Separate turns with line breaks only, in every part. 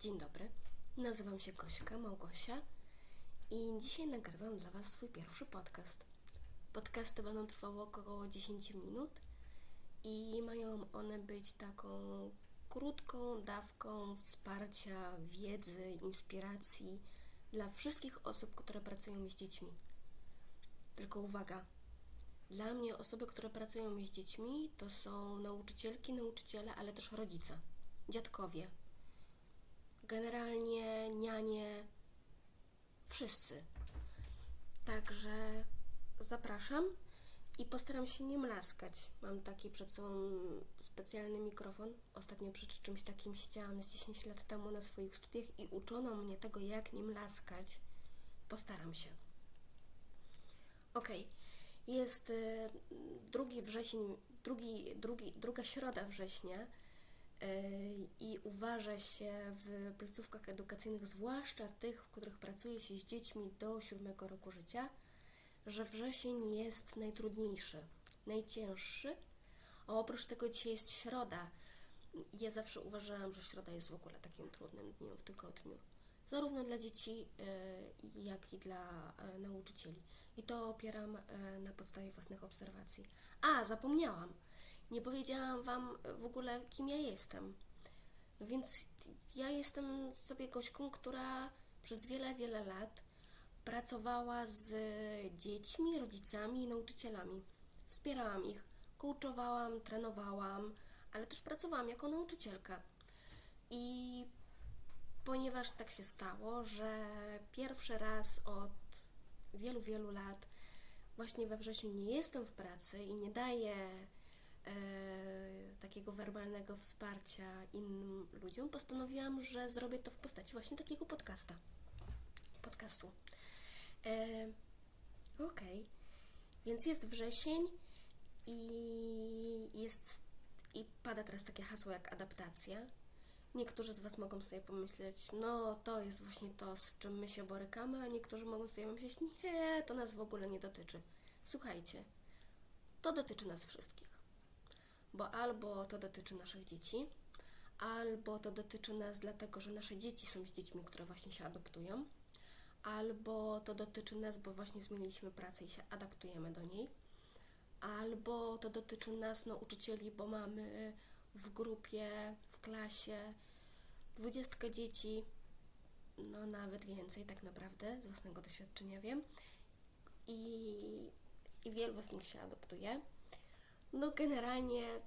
Dzień dobry, nazywam się Gośka, Małgosia i dzisiaj nagrywam dla Was swój pierwszy podcast. Podcasty będą trwały około 10 minut i mają one być taką krótką dawką wsparcia, wiedzy, inspiracji dla wszystkich osób, które pracują z dziećmi. Tylko uwaga, dla mnie osoby, które pracują z dziećmi, to są nauczycielki, nauczyciele, ale też rodzice, dziadkowie, generalnie nianie, wszyscy. Także zapraszam i postaram się nie mlaskać. Mam taki przed sobą specjalny mikrofon. Ostatnio przed czymś takim siedziałam z 10 lat temu na swoich studiach i uczono mnie tego, jak nie mlaskać. Postaram się. Okay. Jest y, drugi wrzesień, drugi, drugi, druga środa września y, i uważa się w placówkach edukacyjnych, zwłaszcza tych, w których pracuje się z dziećmi do siódmego roku życia, że wrzesień jest najtrudniejszy, najcięższy, a oprócz tego dzisiaj jest środa. Ja zawsze uważałam, że środa jest w ogóle takim trudnym dniem w tygodniu zarówno dla dzieci, e, jak i dla e, nauczycieli. I to opieram na podstawie własnych obserwacji. A, zapomniałam. Nie powiedziałam Wam w ogóle, kim ja jestem. No więc ja jestem sobie gośką, która przez wiele, wiele lat pracowała z dziećmi, rodzicami i nauczycielami. Wspierałam ich, coachowałam, trenowałam, ale też pracowałam jako nauczycielka. I ponieważ tak się stało, że pierwszy raz od wielu, wielu lat właśnie we wrześniu nie jestem w pracy i nie daję takiego werbalnego wsparcia innym ludziom, postanowiłam, że zrobię to w postaci właśnie takiego podcasta. Podcastu. E, Okej. Okay. Więc jest wrzesień i jest i pada teraz takie hasło jak adaptacja. Niektórzy z Was mogą sobie pomyśleć, no to jest właśnie to, z czym my się borykamy, a niektórzy mogą sobie myśleć, nie, to nas w ogóle nie dotyczy. Słuchajcie, to dotyczy nas wszystkich. Bo albo to dotyczy naszych dzieci, albo to dotyczy nas dlatego, że nasze dzieci są z dziećmi, które właśnie się adoptują, albo to dotyczy nas, bo właśnie zmieniliśmy pracę i się adaptujemy do niej, albo to dotyczy nas, nauczycieli, bo mamy w grupie, w klasie, dwudziestka dzieci, no nawet więcej tak naprawdę, z własnego doświadczenia wiem. I, i wielu z nich się adoptuje. No generalnie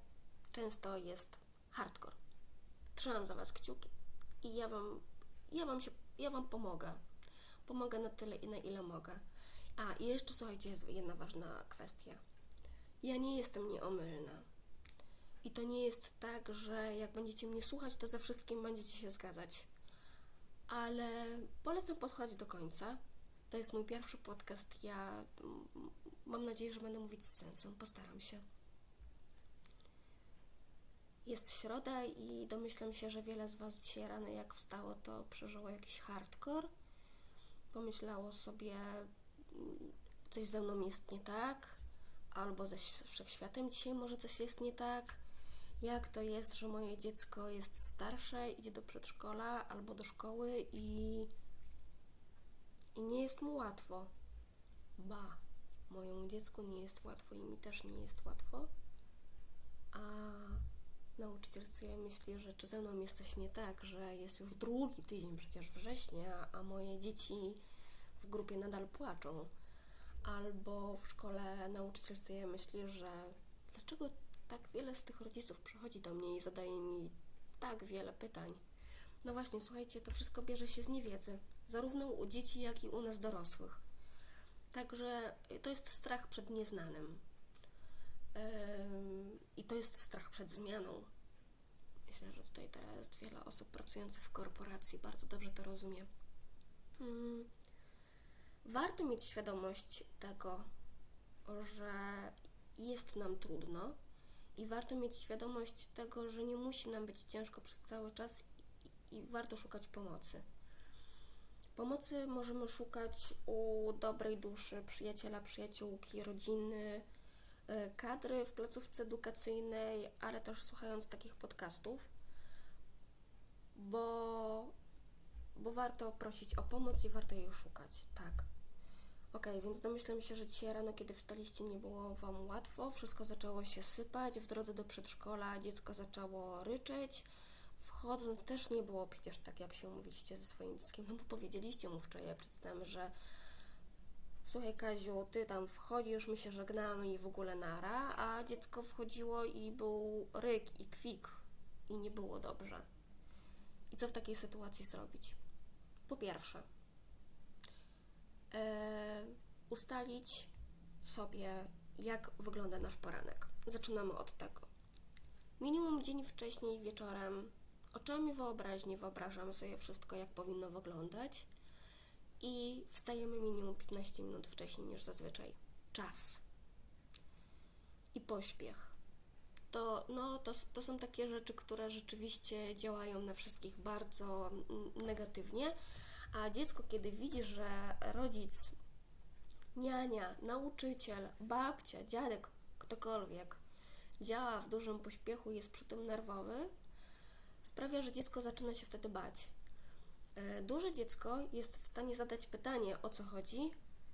często jest hardcore. Trzymam za Was kciuki i ja Wam, ja wam, się, ja wam pomogę. Pomogę na tyle, na ile mogę. A, i jeszcze słuchajcie, jest jedna ważna kwestia. Ja nie jestem nieomylna. I to nie jest tak, że jak będziecie mnie słuchać, to ze wszystkim będziecie się zgadzać. Ale polecam podchodzić do końca. To jest mój pierwszy podcast. Ja mam nadzieję, że będę mówić z sensem. Postaram się. Jest środa i domyślam się, że wiele z Was dzisiaj rano jak wstało, to przeżyło jakiś hardcore. Pomyślało sobie, coś ze mną jest nie tak, albo ze wszechświatem dzisiaj może coś jest nie tak jak to jest, że moje dziecko jest starsze, idzie do przedszkola albo do szkoły i, i nie jest mu łatwo. Ba, mojemu dziecku nie jest łatwo i mi też nie jest łatwo. A nauczyciel sobie myśli, że czy ze mną jest coś nie tak, że jest już drugi tydzień przecież września, a moje dzieci w grupie nadal płaczą. Albo w szkole nauczyciel sobie myśli, że dlaczego tak wiele z tych rodziców przychodzi do mnie i zadaje mi tak wiele pytań. No właśnie, słuchajcie, to wszystko bierze się z niewiedzy, zarówno u dzieci, jak i u nas dorosłych. Także to jest strach przed nieznanym. I to jest strach przed zmianą. Myślę, że tutaj teraz wiele osób pracujących w korporacji bardzo dobrze to rozumie. Hmm. Warto mieć świadomość tego, że jest nam trudno, i warto mieć świadomość tego, że nie musi nam być ciężko przez cały czas i, i warto szukać pomocy. Pomocy możemy szukać u dobrej duszy, przyjaciela, przyjaciółki, rodziny, kadry w placówce edukacyjnej, ale też słuchając takich podcastów, bo warto prosić o pomoc i warto jej szukać, tak. Okej, więc domyślam się, że dzisiaj rano, kiedy wstaliście, nie było Wam łatwo. Wszystko zaczęło się sypać. W drodze do przedszkola dziecko zaczęło ryczeć. Wchodząc też nie było przecież tak, jak się umówiliście ze swoim dzieckiem. No bo powiedzieliście mu wczoraj przedtem, że słuchaj Kaziu, ty tam wchodzisz, my się żegnamy i w ogóle nara, a dziecko wchodziło i był ryk i kwik i nie było dobrze. I co w takiej sytuacji zrobić? Po pierwsze, e, ustalić sobie, jak wygląda nasz poranek. Zaczynamy od tego. Minimum dzień wcześniej, wieczorem, oczami wyobraźni wyobrażamy sobie wszystko, jak powinno wyglądać i wstajemy minimum 15 minut wcześniej niż zazwyczaj. Czas i pośpiech. To, no, to, to są takie rzeczy, które rzeczywiście działają na wszystkich bardzo mm, negatywnie, a dziecko, kiedy widzi, że rodzic, niania, nauczyciel, babcia, dziadek, ktokolwiek działa w dużym pośpiechu, jest przy tym nerwowy, sprawia, że dziecko zaczyna się wtedy bać. E, Duże dziecko jest w stanie zadać pytanie, o co chodzi,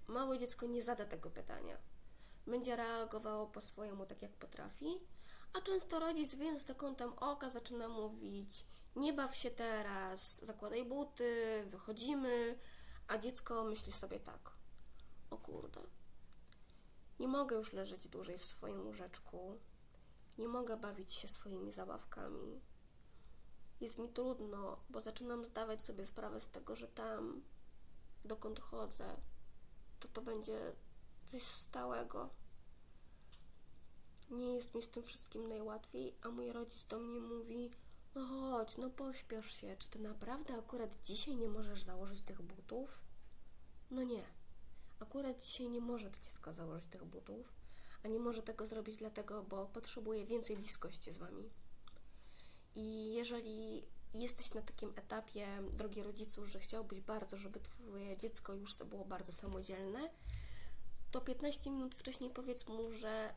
małe dziecko nie zada tego pytania. Będzie reagowało po swojemu, tak jak potrafi, a często rodzic, więc za kątem oka zaczyna mówić: Nie baw się teraz, zakładaj buty, wychodzimy, a dziecko myśli sobie tak: O kurde, nie mogę już leżeć dłużej w swoim łóżeczku, nie mogę bawić się swoimi zabawkami. Jest mi trudno, bo zaczynam zdawać sobie sprawę z tego, że tam, dokąd chodzę, to to będzie coś stałego. Nie jest mi z tym wszystkim najłatwiej, a mój rodzic do mnie mówi: No chodź, no pośpiesz się, czy ty naprawdę akurat dzisiaj nie możesz założyć tych butów? No nie. Akurat dzisiaj nie może dziecko założyć tych butów, a nie może tego zrobić dlatego, bo potrzebuje więcej bliskości z wami. I jeżeli jesteś na takim etapie, drogi rodzicu, że chciałbyś bardzo, żeby twoje dziecko już było bardzo samodzielne, to 15 minut wcześniej powiedz mu, że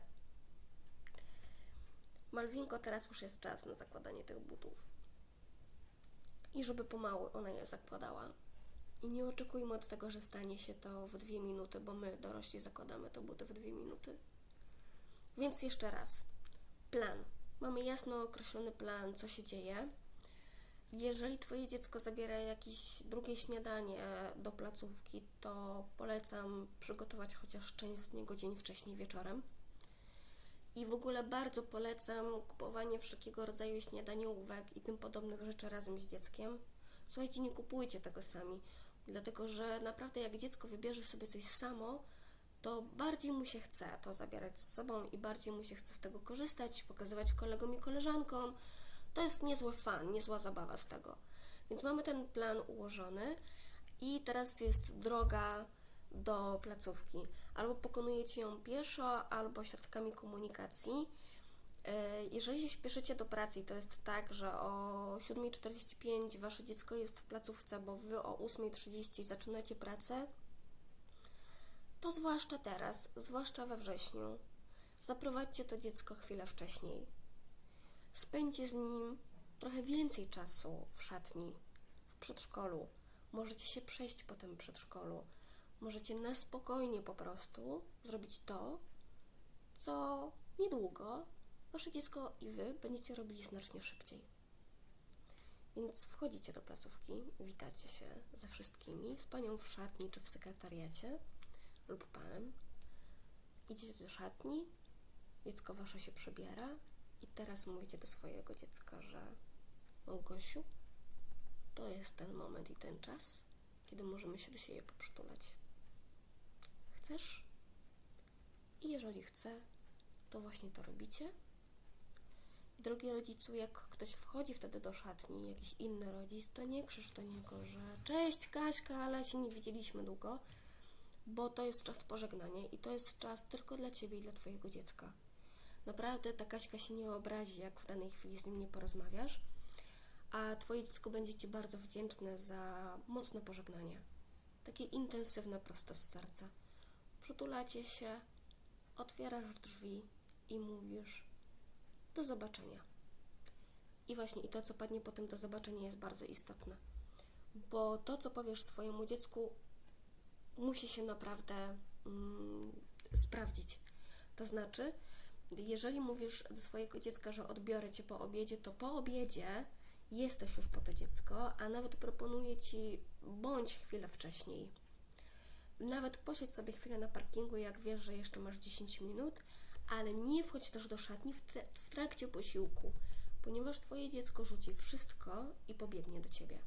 Malwinko, teraz już jest czas na zakładanie tych butów. I żeby pomału ona je zakładała. I nie oczekujmy od tego, że stanie się to w dwie minuty, bo my, dorośli, zakładamy te buty w dwie minuty. Więc jeszcze raz. Plan. Mamy jasno określony plan, co się dzieje. Jeżeli Twoje dziecko zabiera jakieś drugie śniadanie do placówki, to polecam przygotować chociaż część z niego dzień wcześniej wieczorem. I w ogóle bardzo polecam kupowanie wszelkiego rodzaju śniadaniówek i tym podobnych rzeczy razem z dzieckiem. Słuchajcie, nie kupujcie tego sami, dlatego że naprawdę jak dziecko wybierze sobie coś samo, to bardziej mu się chce to zabierać z sobą i bardziej mu się chce z tego korzystać, pokazywać kolegom i koleżankom. To jest niezły fan, niezła zabawa z tego. Więc mamy ten plan ułożony i teraz jest droga do placówki. Albo pokonujecie ją pieszo, albo środkami komunikacji. E, Jeżeli się śpieszycie do pracy, to jest tak, że o 7.45 wasze dziecko jest w placówce, bo wy o 8.30 zaczynacie pracę, to zwłaszcza teraz, zwłaszcza we wrześniu, zaprowadźcie to dziecko chwilę wcześniej. Spędźcie z nim trochę więcej czasu w szatni, w przedszkolu. Możecie się przejść po tym przedszkolu. Możecie na spokojnie po prostu zrobić to, co niedługo wasze dziecko i wy będziecie robili znacznie szybciej. Więc wchodzicie do placówki, witacie się ze wszystkimi, z panią w szatni czy w sekretariacie lub panem. Idziecie do szatni, dziecko wasze się przebiera i teraz mówicie do swojego dziecka, że Małgosiu, to jest ten moment i ten czas, kiedy możemy się do siebie poprzytulać. Chcesz? I jeżeli chce, to właśnie to robicie. Drogi rodzicu, jak ktoś wchodzi wtedy do szatni, jakiś inny rodzic, to nie krzycz do niego, że cześć Kaśka, ale się nie widzieliśmy długo, bo to jest czas pożegnania i to jest czas tylko dla Ciebie i dla Twojego dziecka. Naprawdę ta Kaśka się nie obrazi, jak w danej chwili z nim nie porozmawiasz, a Twoje dziecko będzie Ci bardzo wdzięczne za mocne pożegnanie. Takie intensywne, prosto z serca. Przytulacie się, otwierasz drzwi i mówisz do zobaczenia. I właśnie i to, co padnie potem do zobaczenia jest bardzo istotne. bo to, co powiesz swojemu dziecku, musi się naprawdę mm, sprawdzić. To znaczy, jeżeli mówisz do swojego dziecka, że odbiorę cię po obiedzie, to po obiedzie jesteś już po to dziecko, a nawet proponuję ci bądź chwilę wcześniej. Nawet posiedź sobie chwilę na parkingu, jak wiesz, że jeszcze masz 10 minut, ale nie wchodź też do szatni w, trakcie posiłku, ponieważ Twoje dziecko rzuci wszystko i pobiegnie do Ciebie.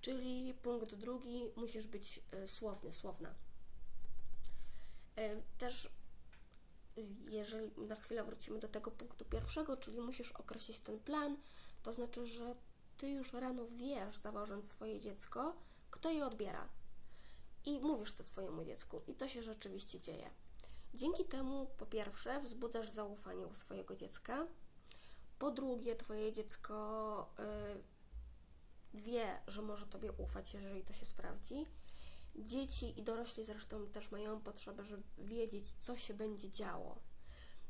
Czyli punkt drugi, musisz być y, słowny, słowna. Y, też jeżeli na chwilę wrócimy do tego punktu pierwszego, czyli musisz określić ten plan, to znaczy, że ty już rano wiesz, zawożąc swoje dziecko, kto je odbiera. I mówisz to swojemu dziecku, i to się rzeczywiście dzieje. Dzięki temu, po pierwsze, wzbudzasz zaufanie u swojego dziecka. Po drugie, twoje dziecko y, wie, że może tobie ufać, jeżeli to się sprawdzi. Dzieci i dorośli zresztą też mają potrzebę, żeby wiedzieć, co się będzie działo.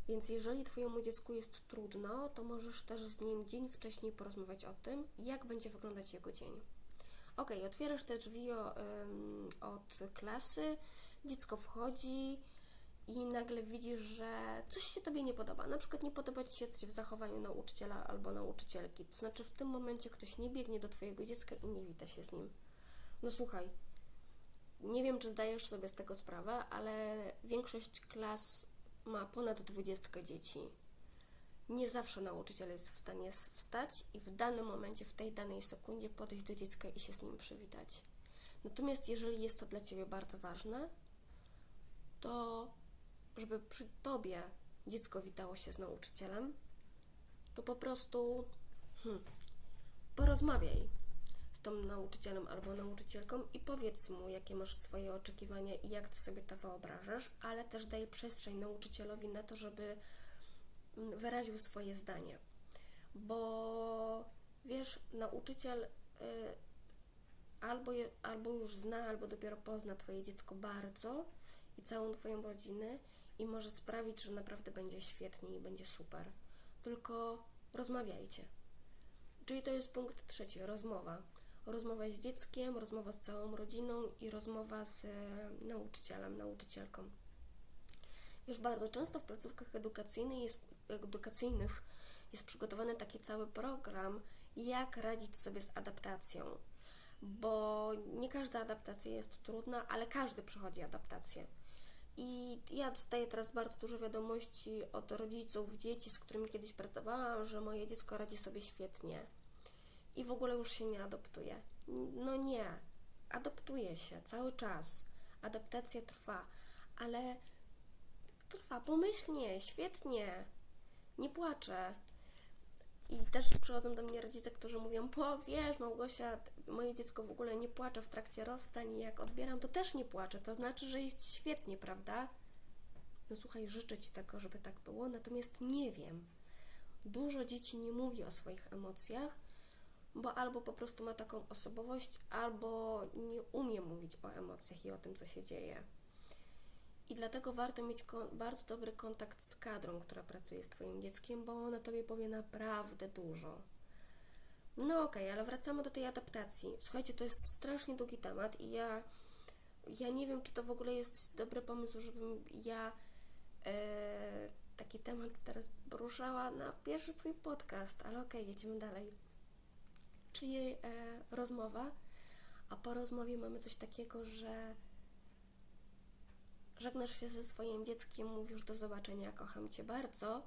Więc jeżeli Twojemu dziecku jest trudno, to możesz też z nim dzień wcześniej porozmawiać o tym, jak będzie wyglądać jego dzień. Ok, otwierasz te drzwi o, um, od klasy, dziecko wchodzi i nagle widzisz, że coś się Tobie nie podoba. Na przykład nie podoba Ci się coś w zachowaniu nauczyciela albo nauczycielki. To znaczy w tym momencie ktoś nie biegnie do Twojego dziecka i nie wita się z nim. No słuchaj, nie wiem, czy zdajesz sobie z tego sprawę, ale większość klas ma ponad 20 dzieci. Nie zawsze nauczyciel jest w stanie wstać i w danym momencie, w tej danej sekundzie podejść do dziecka i się z nim przywitać. Natomiast jeżeli jest to dla Ciebie bardzo ważne, to żeby przy Tobie dziecko witało się z nauczycielem, to po prostu hmm, porozmawiaj tą nauczycielem albo nauczycielką i powiedz mu, jakie masz swoje oczekiwania i jak sobie to wyobrażasz, ale też daj przestrzeń nauczycielowi na to, żeby mm, wyraził swoje zdanie. Bo wiesz, nauczyciel y, albo, albo już zna, albo dopiero pozna Twoje dziecko bardzo i całą Twoją rodzinę i może sprawić, że naprawdę będzie świetnie i będzie super. Tylko rozmawiajcie. Czyli to jest punkt trzeci, rozmowa rozmowa z dzieckiem, rozmowa z całą rodziną i rozmowa z e, nauczycielem, nauczycielką. Już bardzo często w placówkach edukacyjnych jest, edukacyjnych jest przygotowany taki cały program, jak radzić sobie z adaptacją, bo nie każda adaptacja jest trudna, ale każdy przechodzi adaptację. I ja dostaję teraz bardzo dużo wiadomości od rodziców, dzieci, z którymi kiedyś pracowałam, że moje dziecko radzi sobie świetnie i w ogóle już się nie adoptuje. No nie, adoptuje się cały czas. Adaptacja trwa, ale trwa pomyślnie, świetnie, nie płaczę. I też przychodzą do mnie rodzice, którzy mówią, po wiesz Małgosia, moje dziecko w ogóle nie płacze w trakcie rozstań i jak odbieram, to też nie płacze. To znaczy, że jest świetnie, prawda? No słuchaj, życzę Ci tego, żeby tak było, natomiast nie wiem. Dużo dzieci nie mówi o swoich emocjach, bo albo po prostu ma taką osobowość, albo nie umie mówić o emocjach i o tym, co się dzieje. I dlatego warto mieć bardzo dobry kontakt z kadrą, która pracuje z Twoim dzieckiem, bo ona Tobie powie naprawdę dużo. No okej, okay, ale wracamy do tej adaptacji. Słuchajcie, to jest strasznie długi temat i ja, ja nie wiem, czy to w ogóle jest dobry pomysł, żebym ja e, taki temat teraz poruszała na pierwszy swój podcast, ale okej, okay, jedziemy dalej czyli e, rozmowa, a po rozmowie mamy coś takiego, że żegnasz się ze swoim dzieckiem, mówisz do zobaczenia, kocham Cię bardzo.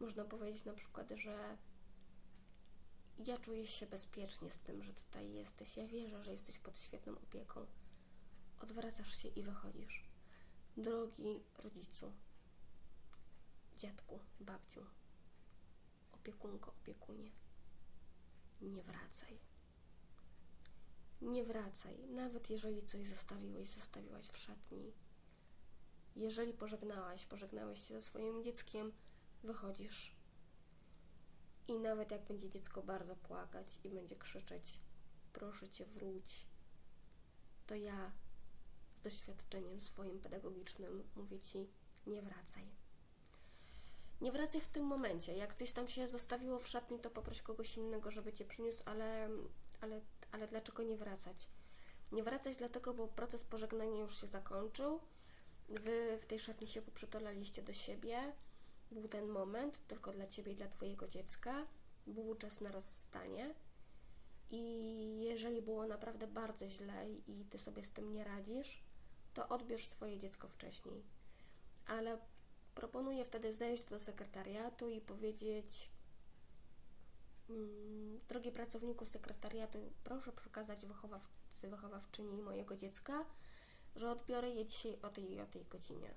Można powiedzieć na przykład, że ja czuję się bezpiecznie z tym, że tutaj jesteś. Ja wierzę, że jesteś pod świetną opieką. Odwracasz się i wychodzisz. Drogi rodzicu, dziadku, babciu, opiekunko, opiekunie nie wracaj. Nie wracaj, nawet jeżeli coś zostawiłeś, zostawiłaś w szatni. Jeżeli pożegnałaś, pożegnałeś się ze swoim dzieckiem, wychodzisz. I nawet jak będzie dziecko bardzo płakać i będzie krzyczeć, proszę cię, wróć, to ja z doświadczeniem swoim pedagogicznym mówię ci, nie wracaj nie wracaj w tym momencie. Jak coś tam się zostawiło w szatni, to poproś kogoś innego, żeby cię przyniósł, ale, ale, ale dlaczego nie wracać? Nie wracać dlatego, bo proces pożegnania już się zakończył. Wy w tej szatni się poprzytulaliście do siebie. Był ten moment tylko dla ciebie i dla twojego dziecka. Był czas na rozstanie. I jeżeli było naprawdę bardzo źle i ty sobie z tym nie radzisz, to odbierz swoje dziecko wcześniej. Ale proponuję wtedy zejść do sekretariatu i powiedzieć: mm, Drogi pracowniku sekretariatu, proszę przekazać wychowawcy, wychowawczyni mojego dziecka, że odbiorę je dzisiaj o tej i o tej godzinie.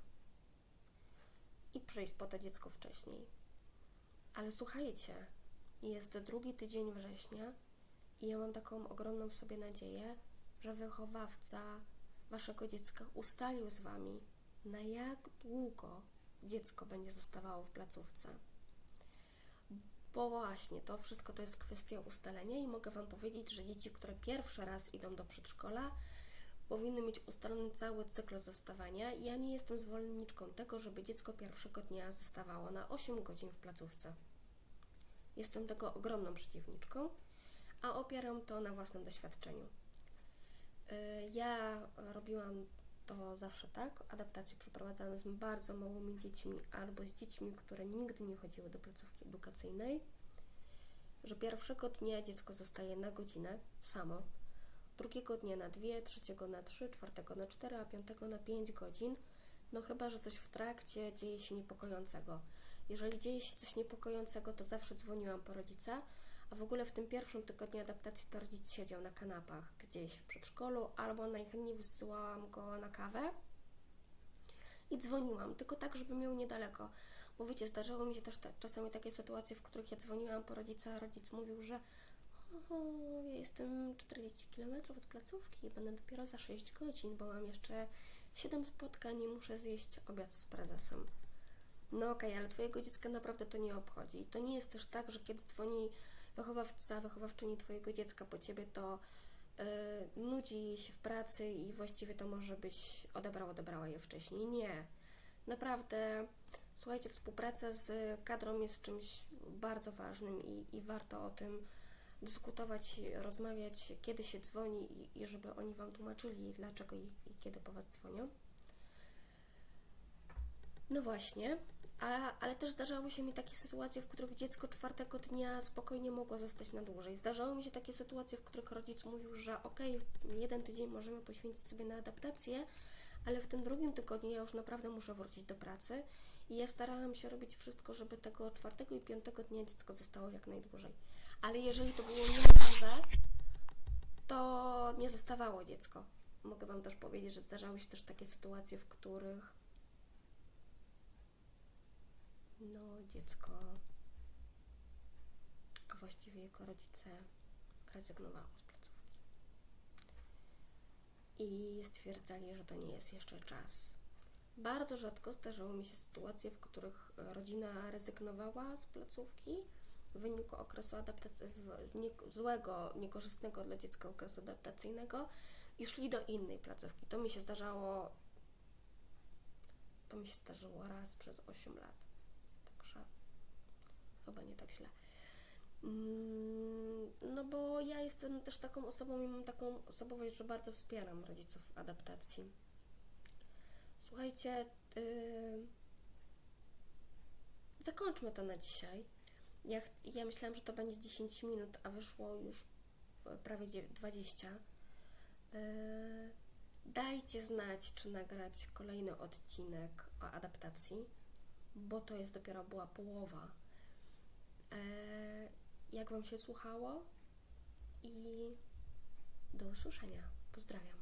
I przyjść po to dziecko wcześniej. Ale słuchajcie, jest drugi tydzień września i ja mam taką ogromną w sobie nadzieję, że wychowawca waszego dziecka ustalił z wami, na jak długo dziecko będzie zostawało w placówce. Bo właśnie to wszystko to jest kwestia ustalenia i mogę Wam powiedzieć, że dzieci, które pierwszy raz idą do przedszkola, powinny mieć ustalony cały cykl zostawania. Ja nie jestem zwolenniczką tego, żeby dziecko pierwszego dnia zostawało na 8 godzin w placówce. Jestem tego ogromną przeciwniczką, a opieram to na własnym doświadczeniu. Y, ja robiłam to zawsze tak. Adaptacje przeprowadzane z bardzo małymi dziećmi albo z dziećmi, które nigdy nie chodziły do placówki edukacyjnej, że pierwszego dnia dziecko zostaje na godzinę samo, drugiego dnia na dwie, trzeciego na trzy, czwartego na cztery, a piątego na pięć godzin, no chyba, że coś w trakcie dzieje się niepokojącego. Jeżeli dzieje się coś niepokojącego, to zawsze dzwoniłam po rodzica, a w ogóle w tym pierwszym tygodniu adaptacji to rodzic siedział na kanapach gdzieś w przedszkolu, albo najchętniej wysyłałam go na kawę i dzwoniłam, tylko tak, żeby miał niedaleko. Bo wiecie, zdarzało mi się też czasami takie sytuacje, w których ja dzwoniłam po rodzica, a rodzic mówił, że ja jestem 40 km od placówki, będę dopiero za 6 godzin, bo mam jeszcze 7 spotkań i muszę zjeść obiad z prezesem. No okej, okay, ale Twojego dziecka naprawdę to nie obchodzi. I to nie jest też tak, że kiedy dzwoni wychowawca, wychowawczyni Twojego dziecka po Ciebie, to yy, nudzi się w pracy i właściwie to może być odebrał, odebrała je wcześniej. Nie. Naprawdę, słuchajcie, współpraca z kadrą jest czymś bardzo ważnym i, i warto o tym dyskutować, rozmawiać, kiedy się dzwoni i, i żeby oni Wam tłumaczyli, dlaczego i, i kiedy po Was dzwonią. No właśnie, a, ale też zdarzały się mi takie sytuacje, w których dziecko czwartego dnia spokojnie mogło zostać na dłużej. Zdarzały mi się takie sytuacje, w których rodzic mówił, że okej, okay, jeden tydzień możemy poświęcić sobie na adaptację, ale w tym drugim tygodniu ja już naprawdę muszę wrócić do pracy i ja starałam się robić wszystko, żeby tego czwartego i piątego dnia dziecko zostało jak najdłużej. Ale jeżeli to było niemożliwe, to nie zostawało dziecko. Mogę Wam też powiedzieć, że zdarzały się też takie sytuacje, w których no, dziecko, a właściwie jego rodzice rezygnowało z placówki. I stwierdzali, że to nie jest jeszcze czas. Bardzo rzadko zdarzały mi się sytuacje, w których rodzina rezygnowała z placówki w wyniku okresu adaptacyjnego, złego, niekorzystnego dla dziecka okresu adaptacyjnego i szli do innej placówki. To mi się zdarzało to mi się zdarzyło raz przez 8 lat chyba nie tak źle. Mm, no bo ja jestem też taką osobą i mam taką osobowość, że bardzo wspieram rodziców w adaptacji. Słuchajcie, yy, zakończmy to na dzisiaj. Ja, ja myślałam, że to będzie 10 minut, a wyszło już prawie 20. Yy, dajcie znać, czy nagrać kolejny odcinek o adaptacji, bo to jest dopiero była połowa E, jak Wam się słuchało i do usłyszenia. Pozdrawiam.